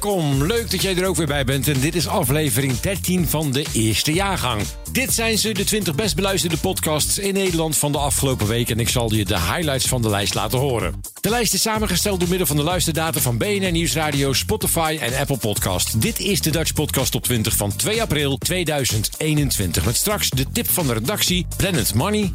Welkom, leuk dat jij er ook weer bij bent. En dit is aflevering 13 van de eerste jaargang. Dit zijn ze, de 20 best beluisterde podcasts in Nederland van de afgelopen week. En ik zal je de highlights van de lijst laten horen. De lijst is samengesteld door middel van de luisterdata van BNR Nieuwsradio, Spotify en Apple Podcast. Dit is de Dutch Podcast Top 20 van 2 april 2021. Met straks de tip van de redactie, Planet Money,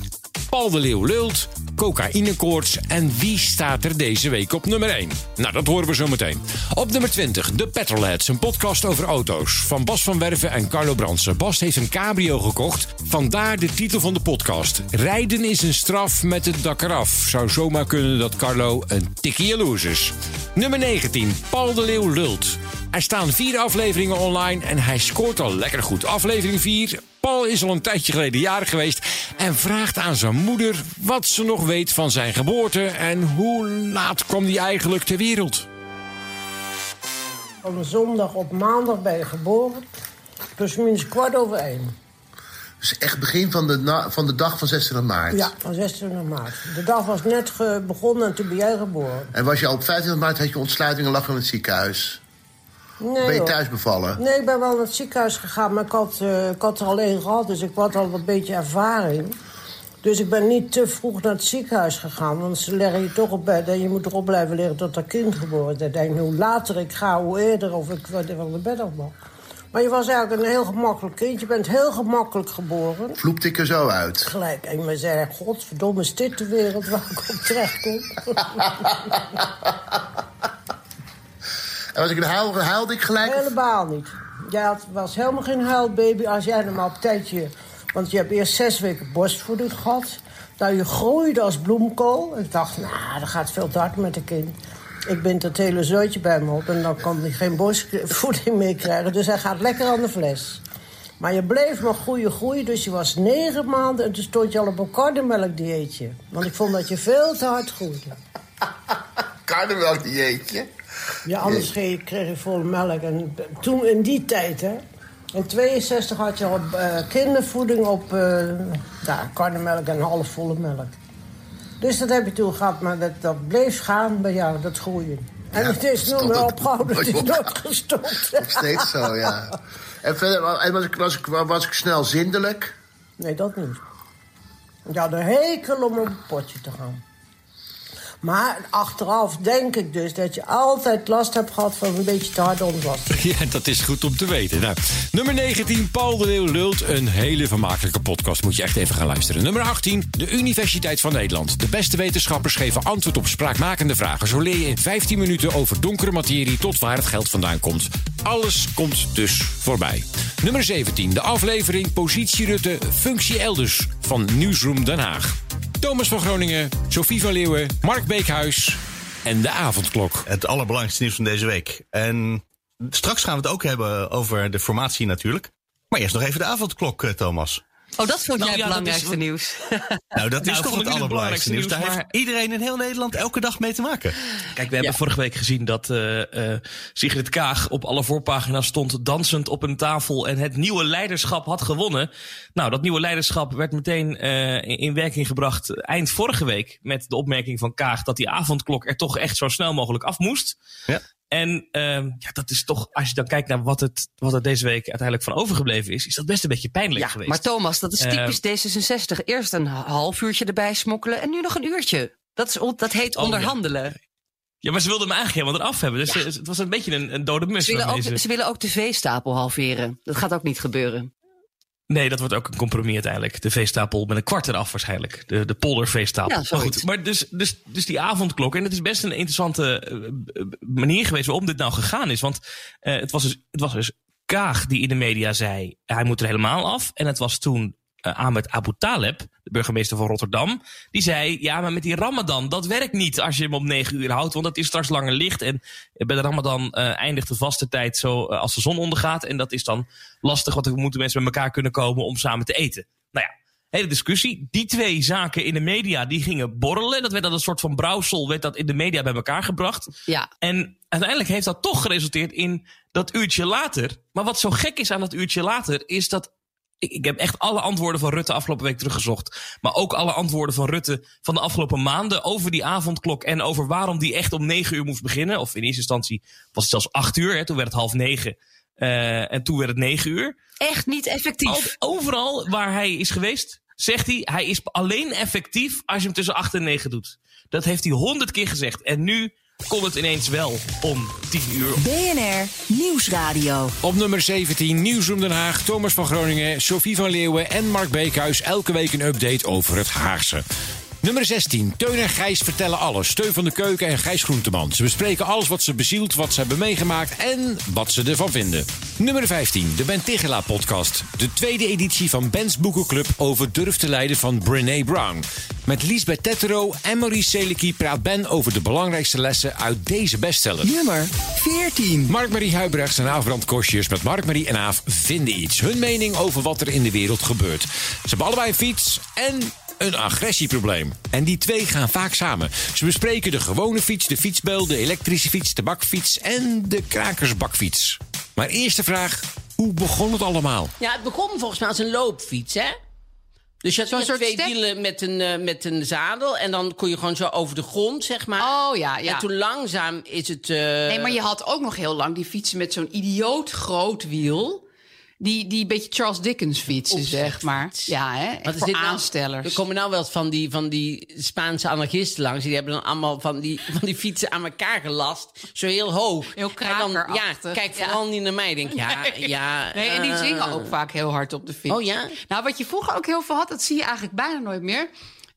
Paul de Leeuw lult, cocaïnekoorts en wie staat er deze week op nummer 1? Nou, dat horen we zo meteen. Op nummer 20, De Petrolheads, een podcast over auto's. Van Bas van Werven en Carlo Bransen. Bas heeft een cabrio gekocht, vandaar de titel van de podcast. Rijden is een straf met het dak eraf. Zou zomaar kunnen dat Carlo een tikkie jaloers is. Nummer 19, Paul de Leeuw lult. Er staan vier afleveringen online en hij scoort al lekker goed. Aflevering 4. Paul is al een tijdje geleden jarig geweest en vraagt aan zijn moeder wat ze nog weet van zijn geboorte en hoe laat kwam hij eigenlijk ter wereld. Van een zondag op maandag ben je geboren. Plus minus kwart over één. Dus echt begin van de, na- van de dag van 26 maart. Ja, van 26 maart. De dag was net begonnen en toen ben jij geboren. En was je al op 25 maart had je ontsluiting en lag in het ziekenhuis. Nee, ben je thuis bevallen? Nee, ik ben wel naar het ziekenhuis gegaan, maar ik had, eh, ik had er alleen gehad, dus ik had al een beetje ervaring. Dus ik ben niet te vroeg naar het ziekenhuis gegaan, want ze leggen je toch op bed en je moet erop blijven liggen tot dat kind geboren is. Ik denk, hoe later ik ga, hoe eerder of ik van de bed af mag. Maar je was eigenlijk een heel gemakkelijk kind, je bent heel gemakkelijk geboren. Vloepte ik er zo uit. Gelijk, en me zei, godverdomme, is dit de wereld waar ik op terecht kom? En was ik een huil, huilde ik gelijk? Helemaal niet. Jij had, was helemaal geen huilbaby als jij er maar op tijdje... Want je hebt eerst zes weken borstvoeding gehad. Nou, je groeide als bloemkool. Ik dacht, nou, dat gaat veel te hard met een kind. Ik bind dat hele zootje bij me op en dan kan hij geen borstvoeding meer krijgen. Dus hij gaat lekker aan de fles. Maar je bleef maar groeien, groeien. Dus je was negen maanden en toen stond je al op een karnemelkdieetje. Want ik vond dat je veel te hard groeide. Karnemelk dieetje. Ja, anders kreeg kreeg je volle melk. En toen in die tijd, hè. In 62 had je al eh, kindervoeding op eh ja, karnemelk en halfvolle melk. Dus dat heb je toen gehad, maar dat, dat bleef gaan bij jou, dat groeien. En Ja, het is meer ook opgehouden, het is nooit nooit gestopt. Nog steeds zo, ja. En verder was, ik, was, ik, was ik snel zindelijk. Nee, dat niet. Je had een hekel om op het potje te gaan. Maar achteraf denk ik dus dat je altijd last hebt gehad van een beetje te harde ontlasting. Ja, dat is goed om te weten. Nou, nummer 19, Paul de Leeuw lult. Een hele vermakelijke podcast, moet je echt even gaan luisteren. Nummer 18, de Universiteit van Nederland. De beste wetenschappers geven antwoord op spraakmakende vragen. Zo leer je in 15 minuten over donkere materie tot waar het geld vandaan komt. Alles komt dus voorbij. Nummer 17, de aflevering Positie Rutte, functie elders van Nieuwsroom Den Haag. Thomas van Groningen, Sophie van Leeuwen, Mark Beekhuis en de avondklok. Het allerbelangrijkste nieuws van deze week. En straks gaan we het ook hebben over de formatie natuurlijk. Maar eerst nog even de avondklok, eh, Thomas. Oh, dat vond Nou jij ja, het belangrijkste is- nieuws. Nou, dat is Nou, toch het allerbelangrijkste nieuws. Daar heeft iedereen in heel Nederland elke dag mee te maken. Kijk, we hebben vorige week gezien dat eh eh Sigrid Kaag op alle voorpagina's stond dansend op een tafel en het nieuwe leiderschap had gewonnen. Nou, dat nieuwe leiderschap werd meteen eh, in, in werking gebracht eind vorige week met de opmerking van Kaag dat die avondklok er toch echt zo snel mogelijk af moest. Ja. En ehm, ja, dat is toch, als je dan kijkt naar wat het, wat er deze week uiteindelijk van overgebleven is, is dat best een beetje pijnlijk Ja, geweest. maar Thomas, dat is Eh, typisch D66. Eerst een half uurtje erbij smokkelen en nu nog een uurtje. Dat, is, dat heet Oh, onderhandelen. Ja, maar ze wilden hem eigenlijk helemaal eraf hebben. Dus het was een beetje een, een dode mus. Ze willen, ook, ze willen ook de veestapel halveren. Dat gaat ook niet gebeuren. Nee, dat wordt ook een compromis uiteindelijk. De veestapel met een kwart eraf waarschijnlijk. De, de polderveestapel. Ja, maar goed, maar dus, dus, dus die avondklok. En het is best een interessante eh, eh, manier geweest waarom dit nou gegaan is. Want eh, het, was dus, het was dus Kaag die in de media zei... hij moet er helemaal af. En het was toen eh, Ahmed Abu Taleb, de burgemeester van Rotterdam, die zei: Ja, maar met die Ramadan, dat werkt niet als je hem op negen uur houdt, want dat is straks langer licht. En bij de Ramadan eh, eindigt de vaste tijd zo eh, als de zon ondergaat. En dat is dan lastig, want dan moeten mensen bij elkaar kunnen komen om samen te eten. Nou ja. Hele discussie. Die twee zaken in de media die gingen borrelen. Dat werd dan een soort van brouwsel, werd dat in de media bij elkaar gebracht. Ja. En uiteindelijk heeft dat toch geresulteerd in dat uurtje later. Maar wat zo gek is aan dat uurtje later, is dat ik, ik heb echt alle antwoorden van Rutte afgelopen week teruggezocht. Maar ook alle antwoorden van Rutte van de afgelopen maanden over die avondklok. En over waarom die echt om negen uur moest beginnen. Of in eerste instantie was het zelfs acht uur. Hè, toen werd het half negen. Uh, en toen werd het negen uur. Echt niet effectief. overal waar hij is geweest, zegt hij, hij is alleen effectief als je hem tussen acht en negen doet. Dat heeft hij honderd keer gezegd. En nu kon het ineens wel om 10 uur. BNR Nieuwsradio. Op nummer 17 Nieuwsroom Den Haag, Thomas van Groningen, Sophie van Leeuwen en Mark Beekhuis. Elke week een update over het Haagse. Nummer 16. Teun en Gijs vertellen alles. Steun van de Keuken en Gijs Groenteman. Ze bespreken alles wat ze bezielt, wat ze hebben meegemaakt en wat ze ervan vinden. Nummer 15. De Ben Tigela podcast. De tweede editie van Ben's Boekenclub over Durf te leiden van Brené Brown. Met Liesbeth Tettero en Maurice Seleki praat Ben over de belangrijkste lessen uit deze bestseller. Nummer 14. Mark-Marie Huibrechts en Aafbrand Kostjes met Mark-Marie en Aaf vinden iets. Hun mening over wat er in de wereld gebeurt. Ze hebben allebei een fiets en een agressieprobleem. En die twee gaan vaak samen. Ze bespreken de gewone fiets, de fietsbel, de elektrische fiets, de bakfiets en de krakersbakfiets. Maar eerste vraag, hoe begon het allemaal? Ja, het begon volgens mij als een loopfiets, hè? Dus je had Zo'n soort twee step- wielen met een, eh, met een zadel. En dan kon je gewoon zo over de grond, zeg maar. Oh ja, ja. En toen langzaam is het... eh, Nee, maar je had ook nog heel lang die fietsen met zo'n idioot groot wiel. Die, die beetje Charles Dickens fietsen, zeg maar. Ja, hè? Wat is voor dit nou? aanstellers. Er komen nou wel van die, van die Spaanse anarchisten langs. Die hebben dan allemaal van die, van die fietsen aan elkaar gelast. Zo heel hoog. Heel En dan, Ja, kijk Ja. vooral niet naar mij. Denk ja, Nee. ja. Nee, en die eh, zingen ook vaak heel hard op de fiets. Oh ja? Nou, wat je vroeger ook heel veel had, dat zie je eigenlijk bijna nooit meer.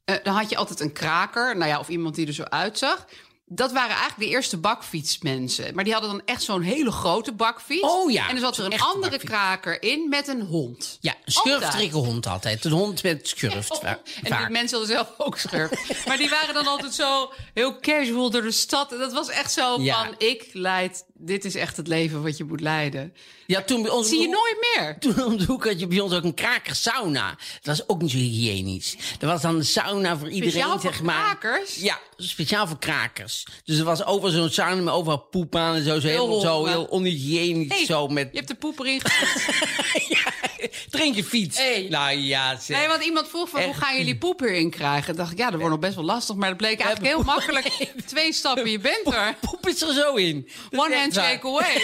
Eh, dan had je altijd een kraker, nou ja, of iemand die er zo uitzag. Dat waren eigenlijk de eerste bakfietsmensen. Maar die hadden dan echt zo'n hele grote bakfiets. Oh ja, En er zat er een andere bakfiets. kraker in met een hond. Ja, een schurftrikkenhond altijd. Een hond met schurft. En die mensen hadden zelf ook schurf. maar die waren dan altijd zo heel casual door de stad. En dat was echt zo Ja. van, ik leid... Dit is echt het leven wat je moet leiden. Ja, toen bij ons... zie je nooit meer. Toen om de hoek had je bij ons ook een krakersauna. Dat was ook niet zo hygiënisch. Dat was dan de sauna voor iedereen, Speciaal voor maar. krakers? Ja, speciaal voor krakers. Dus er was overal zo'n sauna met overal poep aan en zo. Zo, Heel heel, zo heel onhygiënisch. Hey, zo met... Je hebt de poep erin ja, drink je fiets. Hey. Nou ja, zeg. Nee, want iemand vroeg van, hoe gaan jullie poep erin krijgen? Dacht ik, ja, dat wordt nog best wel lastig. Maar dat bleek eigenlijk heel makkelijk. Twee stappen, je bent er. Poep is er zo in. Dat One is hand echt waar. shake away.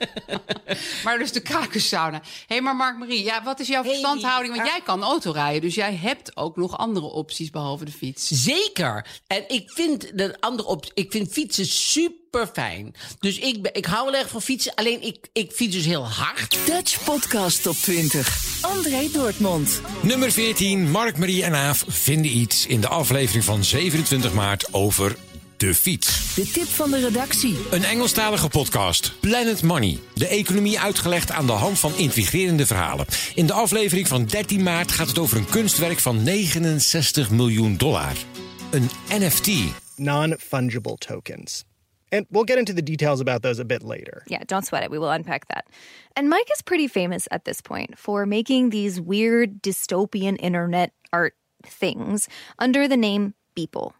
maar dus de krakerssauna. Hé, hey, maar Mark-Marie, ja, wat is jouw verstandhouding? Want jij kan autorijden, dus jij hebt ook nog andere opties behalve de fiets. Zeker. En ik vind de andere op, ik vind fietsen super fijn. Dus ik, ben- ik hou wel erg van fietsen. Alleen ik, ik fiets dus heel hard. Dutch Podcast Top 20. André Dortmund. Nummer 14, Mark, Marie en Aaf vinden iets in de aflevering van 27 maart over de fiets. De tip van de redactie. Een Engelstalige podcast, Planet Money. De economie uitgelegd aan de hand van intrigerende verhalen. In de aflevering van 13 maart gaat het over een kunstwerk van 69 miljoen dollar. Een NFT. non fungible tokens. And we'll get into the details about those a bit later. Yeah, don't sweat it. We will unpack that. And Mike is pretty famous at this point for making these weird dystopian internet art things under the name Beeple.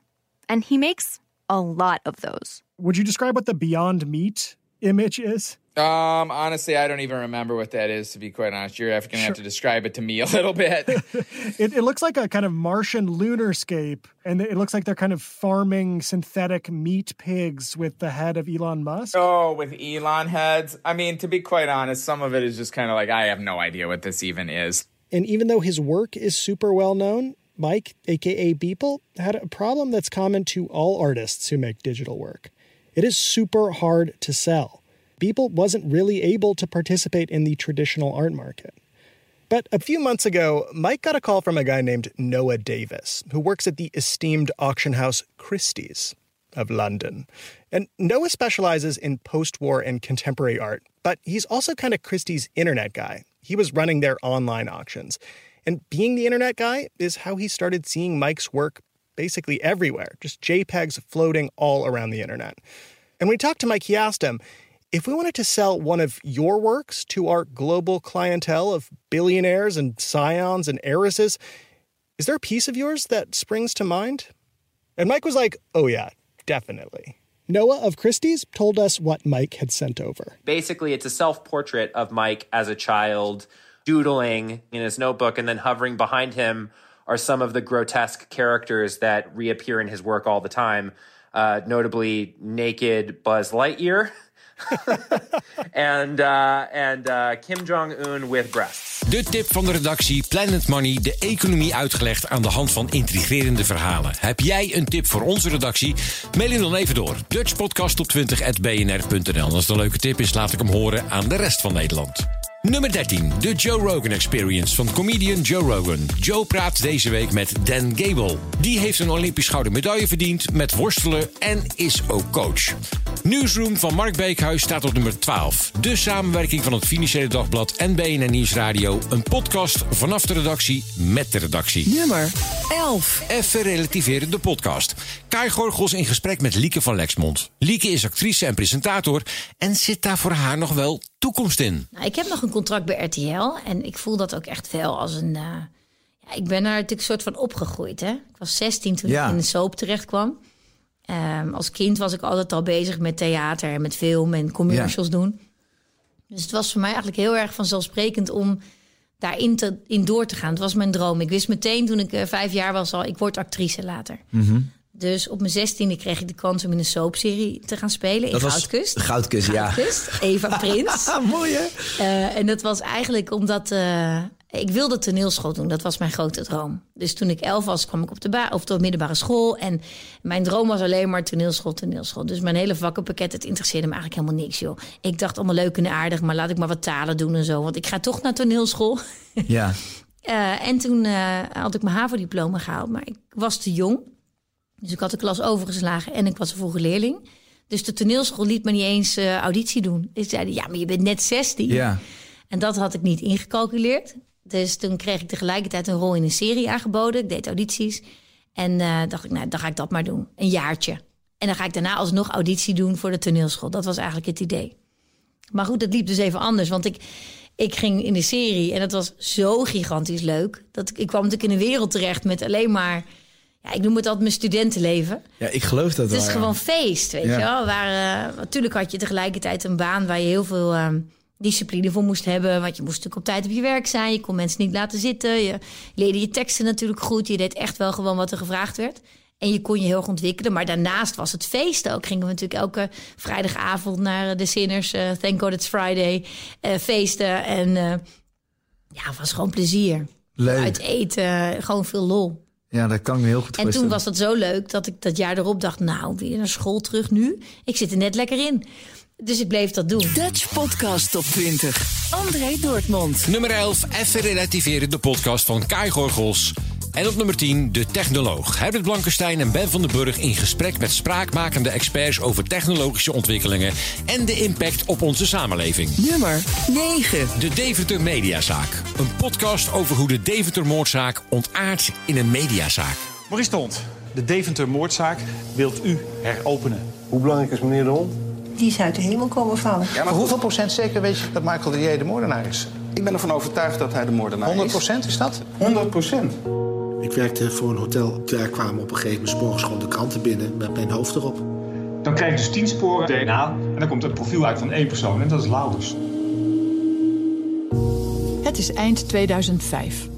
And he makes a lot of those. Would you describe what the Beyond Meat image is? Um, honestly, I don't even remember what that is. To be quite honest, you're going to have to describe it to me a little bit. It, it looks like a kind of Martian lunarscape, and it looks like they're kind of farming synthetic meat pigs with the head of Elon Musk. oh, with Elon heads. I mean, to be quite honest, some of it is just kind of like I have no idea what this even is. And even though his work is super well known, Mike, aka Beeple, had a problem that's common to all artists who make digital work. It is super hard to sell. Beeple wasn't really able to participate in the traditional art market. But a few months ago, Mike got a call from a guy named Noah Davis, who works at the esteemed auction house Christie's of London. And Noah specializes in post war and contemporary art, but he's also kind of Christie's internet guy. He was running their online auctions. And being the internet guy is how he started seeing Mike's work basically everywhere, just JPEGs floating all around the internet. And when we talked to Mike, he asked him if we wanted to sell one of your works to our global clientele of billionaires and scions and heiresses, is there a piece of yours that springs to mind? And Mike was like, oh, yeah, definitely. Noah of Christie's told us what Mike had sent over. Basically, it's a self portrait of Mike as a child, doodling in his notebook, and then hovering behind him are some of the grotesque characters that reappear in his work all the time, uh, notably naked Buzz Lightyear. and uh, and uh, Kim Jong Un with breasts. De tip van de redactie Planet Money, de economie uitgelegd aan de hand van intrigerende verhalen. Heb jij een tip voor onze redactie? Mail hem dan even door. Dutchpodcast op 20.bnr.nl. Als het een leuke tip is, laat ik hem horen aan de rest van Nederland. Nummer 13, de Joe Rogan Experience van comedian Joe Rogan. Joe praat deze week met Dan Gable. Die heeft een Olympisch gouden medaille verdiend met worstelen en is ook coach. Newsroom van Mark Beekhuis staat op nummer 12. De samenwerking van het Financiële Dagblad en BNN Nieuwsradio. Een podcast vanaf de redactie met de redactie. Nummer 11. Even relativeren de podcast. Kai Gorgels in gesprek met Lieke van Lexmond. Lieke is actrice en presentator en zit daar voor haar nog wel toekomst in. Nou, ik heb nog een contract bij RTL en ik voel dat ook echt wel als een. Uh, ja, ik ben daar natuurlijk een soort van opgegroeid. Hè? Ik was 16 toen Ja. ik in de soap terecht kwam. Ehm, als kind was ik altijd al bezig met theater en met film en commercials doen. Dus het was voor mij eigenlijk heel erg vanzelfsprekend om daarin te, in door te gaan. Het was mijn droom. Ik wist meteen toen ik eh, vijf jaar was al, ik word actrice later. Mhm. Dus op mijn zestiende kreeg ik de kans om in een soapserie te gaan spelen in Dat was Goudkust. Goudkust, ja. Goudkust, Eva Prins. Mooi hè? Eh, en dat was eigenlijk omdat eh, ik wilde toneelschool doen. Dat was mijn grote droom. Dus toen ik elf was, kwam ik op de, ba- of de middelbare school. En mijn droom was alleen maar toneelschool, toneelschool. Dus mijn hele vakkenpakket, het interesseerde me eigenlijk helemaal niks, joh. Ik dacht allemaal leuk en aardig, maar laat ik maar wat talen doen en zo. Want ik ga toch naar toneelschool. Ja. Eh, en toen had ik mijn HAVO-diploma gehaald, maar ik was te jong. Dus ik had de klas overgeslagen en ik was een vroege leerling. Dus de toneelschool liet me niet eens eh, auditie doen. Dus zeiden, ja, maar je bent net 16. Ja. En dat had ik niet ingecalculeerd. Dus toen kreeg ik tegelijkertijd een rol in een serie aangeboden. Ik deed audities. En eh, dacht ik, nou, dan ga ik dat maar doen. Een jaartje. En dan ga ik daarna alsnog auditie doen voor de toneelschool. Dat was eigenlijk het idee. Maar goed, het liep dus even anders. Want ik, ik ging in de serie en dat was zo gigantisch leuk. Dat ik, ik kwam natuurlijk in een wereld terecht met alleen maar... Ja, ik noem het altijd mijn studentenleven. Ja, ik geloof dat Het is wel, ja. gewoon feest, weet Ja. je wel. Waar, eh, natuurlijk had je tegelijkertijd een baan waar je heel veel eh, discipline voor moest hebben. Want je moest natuurlijk op tijd op je werk zijn. Je kon mensen niet laten zitten. Je leerde je teksten natuurlijk goed. Je deed echt wel gewoon wat er gevraagd werd. En je kon je heel erg ontwikkelen. Maar daarnaast was het feest ook. Gingen we natuurlijk elke vrijdagavond naar eh, de Sinners. eh, Thank God It's Friday. feesten. En ja, het was gewoon plezier. Leuk. Uit eten, gewoon veel lol. Ja, dat kan ik me heel goed En toen voorstellen. was dat zo leuk dat ik dat jaar erop dacht... nou, weer naar school terug nu. Ik zit er net lekker in. Dus ik bleef dat doen. Dutch Podcast Top 20. André Dortmund. Nummer 11, even relativeren de podcast van Kai Gorgels. En op nummer 10, de technoloog. Herbert Blankenstein en Ben van den Burg in gesprek met spraakmakende experts over technologische ontwikkelingen en de impact op onze samenleving. Nummer 9. De Deventer Mediazaak. Een podcast over hoe de Deventer-moordzaak ontaardt in een mediazaak. Maurice de Hond, de Deventer-moordzaak wilt u heropenen. Hoe belangrijk is meneer de Hond? Die is uit de hemel komen vallen. Ja, maar hoeveel procent zeker weet je dat Michael de J. de moordenaar is? Ik ben ervan overtuigd dat hij de moordenaar 100 procent is dat? 100 procent. Ik werkte voor een hotel. Daar kwamen op een gegeven moment 's morgens gewoon de kranten binnen met mijn hoofd erop. Dan krijg je dus 10 sporen DNA en dan komt er een profiel uit van één persoon en dat is Laurens. Het is eind 2005.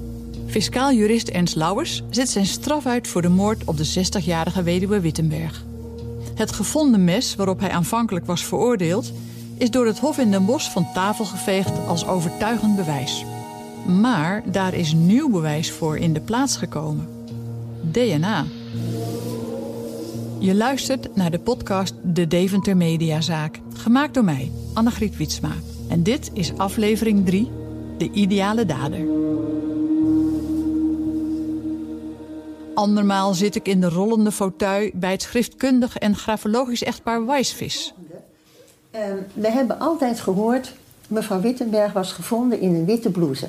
Fiscaal jurist Ernst Lauwers zit zijn straf uit voor de moord op de 60-jarige weduwe Wittenberg. Het gevonden mes waarop hij aanvankelijk was veroordeeld... is door het Hof in Den Bosch van tafel geveegd als overtuigend bewijs. Maar daar is nieuw bewijs voor in de plaats gekomen. DNA. Je luistert naar de podcast De Deventer Mediazaak. Gemaakt door mij, Annegriet Witsma. En dit is aflevering 3, De Ideale Dader. Andermaal zit ik in de rollende fauteuil bij het schriftkundig en grafologisch echtpaar Wijsvis. Ehm, we hebben altijd gehoord, mevrouw Wittenberg was gevonden in een witte blouse.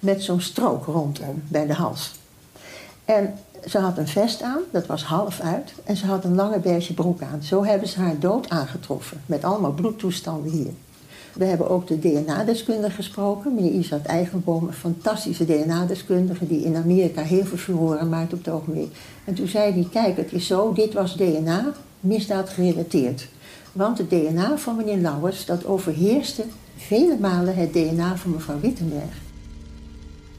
Met zo'n strook rondom bij de hals. En ze had een vest aan, dat was half uit, en ze had een lange beige broek aan. Zo hebben ze haar dood aangetroffen, met allemaal bloedtoestanden hier. We hebben ook de DNA-deskundige gesproken, meneer Isaac Eigenboom, een fantastische DNA-deskundige die in Amerika heel veel furoren maakt op het ogenblik. En toen zei hij, kijk, het is zo, dit was DNA, misdaad gerelateerd. Want het DNA van meneer Lauwers, dat overheerste vele malen het DNA van mevrouw Wittenberg.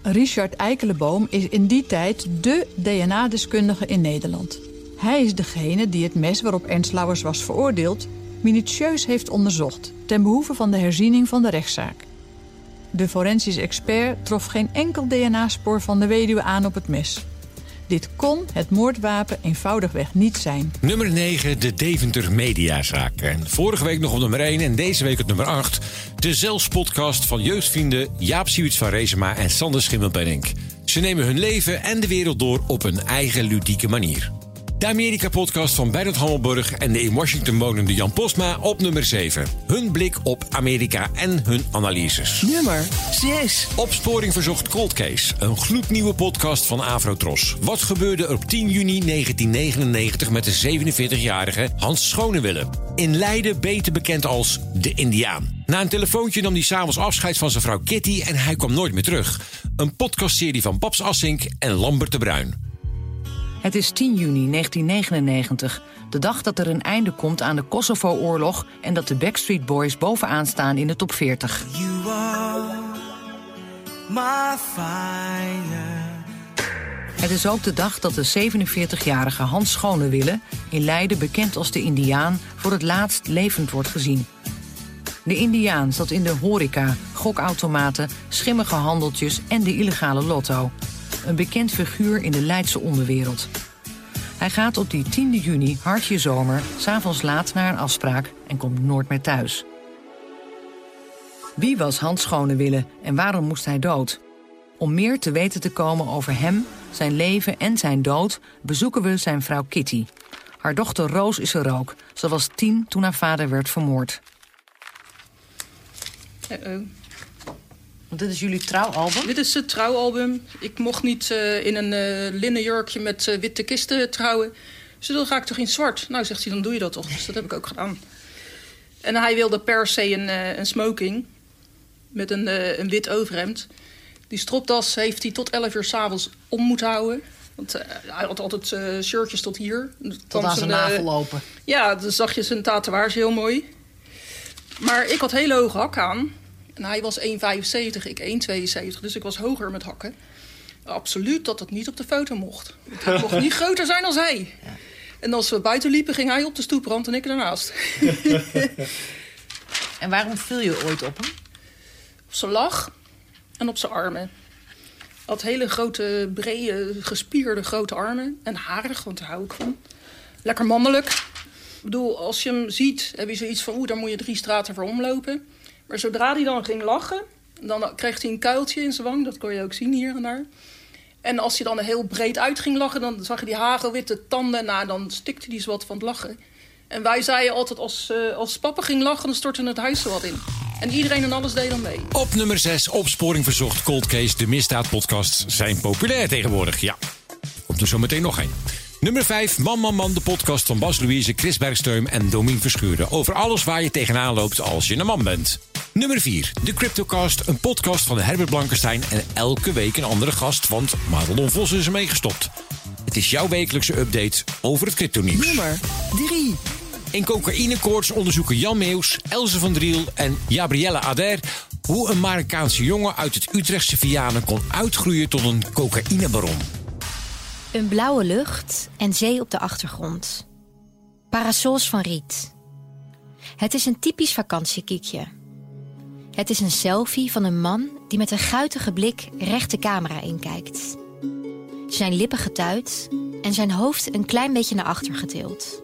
Richard Eikeleboom is in die tijd dé DNA-deskundige in Nederland. Hij is degene die het mes waarop Ernst Lauwers was veroordeeld minutieus heeft onderzocht ten behoeve van de herziening van de rechtszaak. De forensisch expert trof geen enkel DNA-spoor van de weduwe aan op het mes. Dit kon het moordwapen eenvoudigweg niet zijn. Nummer 9, de Deventer Mediazaak. En vorige week nog op nummer 1 en deze week op nummer 8... de Zelfs-podcast van jeugdvrienden Jaap Siewits van Rezema en Sander Schimmelpenninck. Ze nemen hun leven en de wereld door op een eigen ludieke manier. De Amerika-podcast van Bernard Hammelburg en de in Washington wonende Jan Postma op nummer 7. Hun blik op Amerika en hun analyses. Nummer 6. Opsporing verzocht Cold Case. Een gloednieuwe podcast van Afrotros. Wat gebeurde er op 10 juni 1999 met de 47-jarige Hans Schonewille? In Leiden beter bekend als de Indiaan. Na een telefoontje nam hij s'avonds afscheid van zijn vrouw Kitty en hij kwam nooit meer terug. Een podcastserie van Babs Assink en Lambert de Bruin. Het is 10 juni 1999, de dag dat er een einde komt aan de Kosovo-oorlog en dat de Backstreet Boys bovenaan staan in de top 40. Het is ook de dag dat de 47-jarige Hans Schonewille in Leiden, bekend als de Indiaan, voor het laatst levend wordt gezien. De Indiaan zat in de horeca, gokautomaten, schimmige handeltjes en de illegale lotto een bekend figuur in de Leidse onderwereld. Hij gaat op die 10 juni, hartje zomer, s'avonds laat naar een afspraak en komt nooit meer thuis. Wie was Hans Schonewille en waarom moest hij dood? Om meer te weten te komen over hem, zijn leven en zijn dood, bezoeken we zijn vrouw Kitty. Haar dochter Roos is er ook. Ze was tien toen haar vader werd vermoord. Uh-oh. Want dit is jullie trouwalbum? Dit is het trouwalbum. Ik mocht niet uh, in een uh, linnen jurkje met uh, witte kisten trouwen. Dus dan ga ik toch in zwart? Nou, zegt hij, dan doe je dat toch. Dus dat heb ik ook gedaan. En hij wilde per se een, een smoking. Met een, een wit overhemd. Die stropdas heeft hij tot 11 uur s'avonds om moeten houden. Want hij had altijd shirtjes tot hier. Tot aan zijn navel lopen. Ja, dan zag je zijn tatoeage heel mooi. Maar ik had hele hoge hakken aan. En hij was 1,75, ik 1,72. Dus ik was hoger met hakken. Absoluut dat het niet op de foto mocht. Het mocht niet groter zijn dan hij. Ja. En als we buiten liepen, ging hij op de stoeprand en ik ernaast. en waarom viel je ooit op hem? Op zijn lach en op zijn armen. Hij had hele grote, brede, gespierde grote armen. En harig, want daar hou ik van. Lekker mannelijk. Ik bedoel, als je hem ziet, heb je zoiets van... oeh, daar moet je drie straten voor omlopen. Maar zodra hij dan ging lachen, dan kreeg hij een kuiltje in zijn wang. Dat kon je ook zien hier en daar. En als hij dan heel breed uit ging lachen, dan zag je die hagelwitte tanden. Nou, dan stikte hij zo wat van het lachen. En wij zeiden altijd, als, uh, als papa ging lachen, dan stortte het huis zo wat in. En iedereen en alles deed dan mee. Op nummer 6, opsporing verzocht Cold Case. De misdaadpodcasts zijn populair tegenwoordig, ja. Komt er zo meteen nog een. Nummer 5, Man Man Man, de podcast van Bas Louise, Chris Bergsteum en Domien Verschuren. Over alles waar je tegenaan loopt als je een man bent. Nummer 4, de Cryptocast, een podcast van Herbert Blankenstein en elke week een andere gast, want Madelon Vos is ermee gestopt. Het is jouw wekelijkse update over het cryptonieuws. Nummer 3. In cocaïnekoorts onderzoeken Jan Meeuws, Elze van Driel en Gabrielle Ader hoe een Marokkaanse jongen uit het Utrechtse Vianen kon uitgroeien tot een cocaïnebaron. Een blauwe lucht en zee op de achtergrond. Parasols van riet. Het is een typisch vakantiekiekje. Het is een selfie van een man die met een guitige blik recht de camera inkijkt. Zijn lippen getuit en zijn hoofd een klein beetje naar achter getild.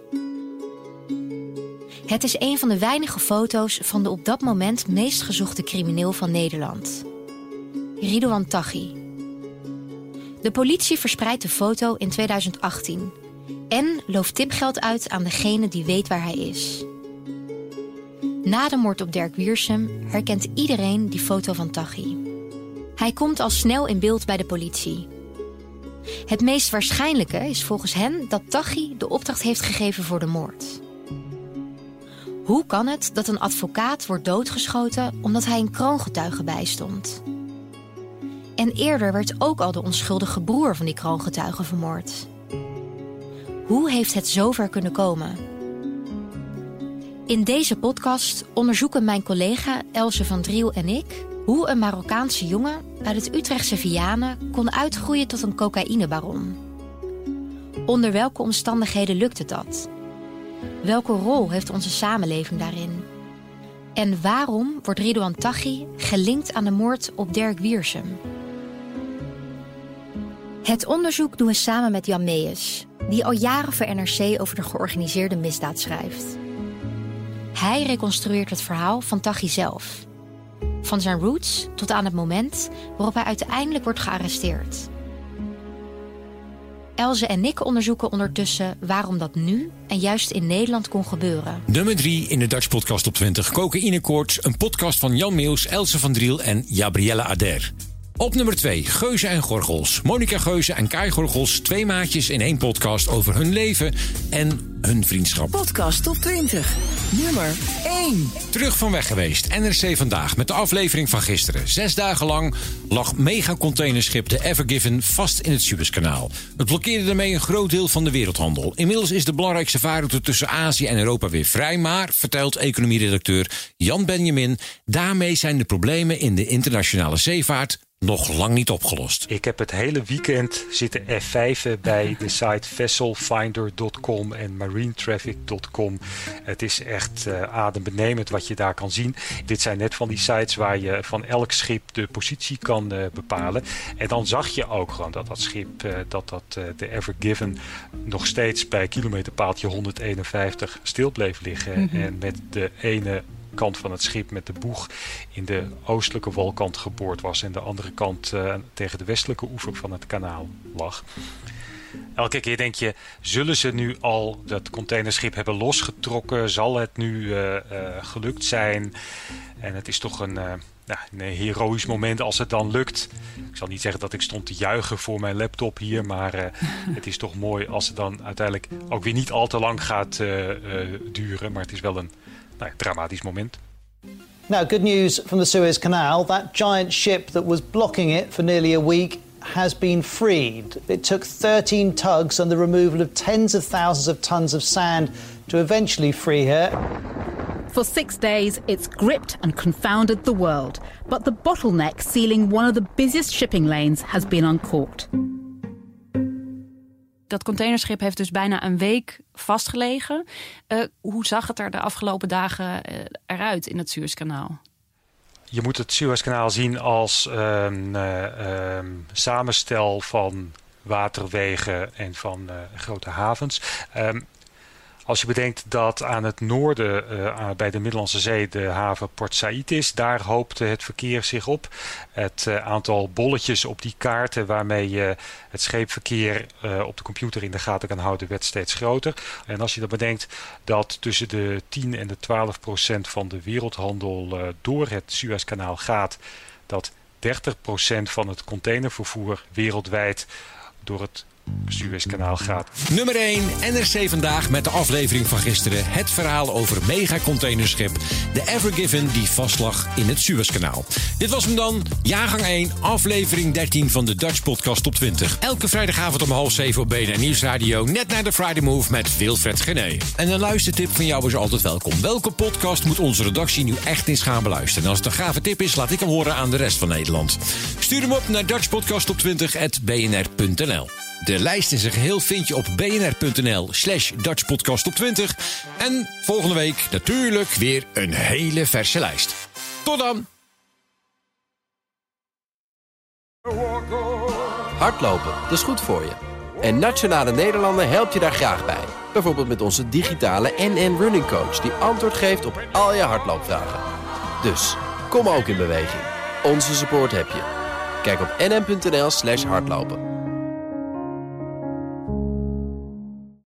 Het is een van de weinige foto's van de op dat moment meest gezochte crimineel van Nederland. Ridouan Taghi. De politie verspreidt de foto in 2018 en looft tipgeld uit aan degene die weet waar hij is. Na de moord op Dirk Wiersum herkent iedereen die foto van Taghi. Hij komt al snel in beeld bij de politie. Het meest waarschijnlijke is volgens hen dat Tachi de opdracht heeft gegeven voor de moord. Hoe kan het dat een advocaat wordt doodgeschoten omdat hij een kroongetuige bijstond? En eerder werd ook al de onschuldige broer van die kroongetuige vermoord. Hoe heeft het zover kunnen komen? In deze podcast onderzoeken mijn collega Else van Driel en ik hoe een Marokkaanse jongen uit het Utrechtse Vianen kon uitgroeien tot een cocaïnebaron. Onder welke omstandigheden lukte dat? Welke rol heeft onze samenleving daarin? En waarom wordt Ridouan Taghi gelinkt aan de moord op Dirk Wiersum? Het onderzoek doen we samen met Jan Meijers, die al jaren voor NRC over de georganiseerde misdaad schrijft. Hij reconstrueert het verhaal van Taghi zelf. Van zijn roots tot aan het moment waarop hij uiteindelijk wordt gearresteerd. Elze en ik onderzoeken ondertussen waarom dat nu en juist in Nederland kon gebeuren. Nummer 3 in de Dutch Podcast op 20. Cocaïne Koorts, een podcast van Jan Meels, Else van Driel en Gabrielle Ader. Op nummer 2, Geuze en Gorgels. Monica Geuze en Kai Gorgels, twee maatjes in één podcast over hun leven en hun vriendschap. Podcast top 20. Nummer 1. Terug van weg geweest. NRC vandaag met de aflevering van gisteren. Zes dagen lang lag megacontainerschip de Evergiven vast in het Suezkanaal. Het blokkeerde daarmee een groot deel van de wereldhandel. Inmiddels is de belangrijkste vaarroute tussen Azië en Europa weer vrij. Maar, vertelt economieredacteur Jan Benjamin, daarmee zijn de problemen in de internationale zeevaart nog lang niet opgelost. Ik heb het hele weekend zitten F5 bij de site vesselfinder.com en marinetraffic.com. Het is echt uh, adembenemend wat je daar kan zien. Dit zijn net van die sites waar je van elk schip de positie kan uh, bepalen. En dan zag je ook gewoon dat dat schip, uh, dat dat de Ever Given nog steeds bij kilometerpaaltje 151 stil bleef liggen. Mm -hmm. En met de ene kant van het schip met de boeg in de oostelijke walkant geboord was en de andere kant uh, tegen de westelijke oever van het kanaal lag. Elke keer denk je, zullen ze nu al dat containerschip hebben losgetrokken? Zal het nu uh, uh, gelukt zijn? En het is toch een, ja, een heroïsch moment als het dan lukt. Ik zal niet zeggen dat ik stond te juichen voor mijn laptop hier, maar het is toch mooi als het dan uiteindelijk ook weer niet al te lang gaat duren. Maar het is wel een nou, dramatisch moment. Now, good news from the Suez Canal. That giant ship that was blocking it for nearly a week has been freed. It took 13 tugs and the removal of tens of thousands of tons of sand to eventually free her. For six days, it's gripped and confounded the world. But the bottleneck sealing one of the busiest shipping lanes has been uncorked. Dat containerschip heeft dus bijna een week vastgelegen. Uh, hoe zag het er de afgelopen dagen uh, eruit in het Suezkanaal? Je moet het Suezkanaal zien als een uh, samenstel van waterwegen en van grote havens. Um, als je bedenkt dat aan het noorden uh, bij de Middellandse Zee de haven Port Said is, daar hoopte het verkeer zich op. Het uh, aantal bolletjes op die kaarten waarmee je het scheepverkeer uh, op de computer in de gaten kan houden werd steeds groter. En als je dan bedenkt dat tussen de 10 en de 12 procent van de wereldhandel door het Suezkanaal gaat, dat 30 procent van het containervervoer wereldwijd door het Suezkanaal gaat. Nummer 1, NRC vandaag met de aflevering van gisteren. Het verhaal over megacontainerschip, de Evergiven die vastlag in het Suezkanaal. Dit was hem dan, jaargang 1, aflevering 13 van de Dutch Podcast op 20. Elke vrijdagavond om half 7 op BNR Nieuwsradio, net naar de Friday Move met Wilfred Gené. En een luistertip van jou is altijd welkom. Welke podcast moet onze redactie nu echt eens gaan beluisteren? En als het een gave tip is, laat ik hem horen aan de rest van Nederland. Stuur hem op naar dutchpodcastop20.bnr.nl. De lijst in zijn geheel vind je op bnr.nl slash Dutchpodcast op 20. En volgende week natuurlijk weer een hele verse lijst. Tot dan! Hardlopen, dat is goed voor je. En Nationale Nederlanden helpt je daar graag bij. Bijvoorbeeld met onze digitale NN Running Coach... die antwoord geeft op al je hardloopvragen. Dus, kom ook in beweging. Onze support heb je. Kijk op nn.nl slash hardlopen.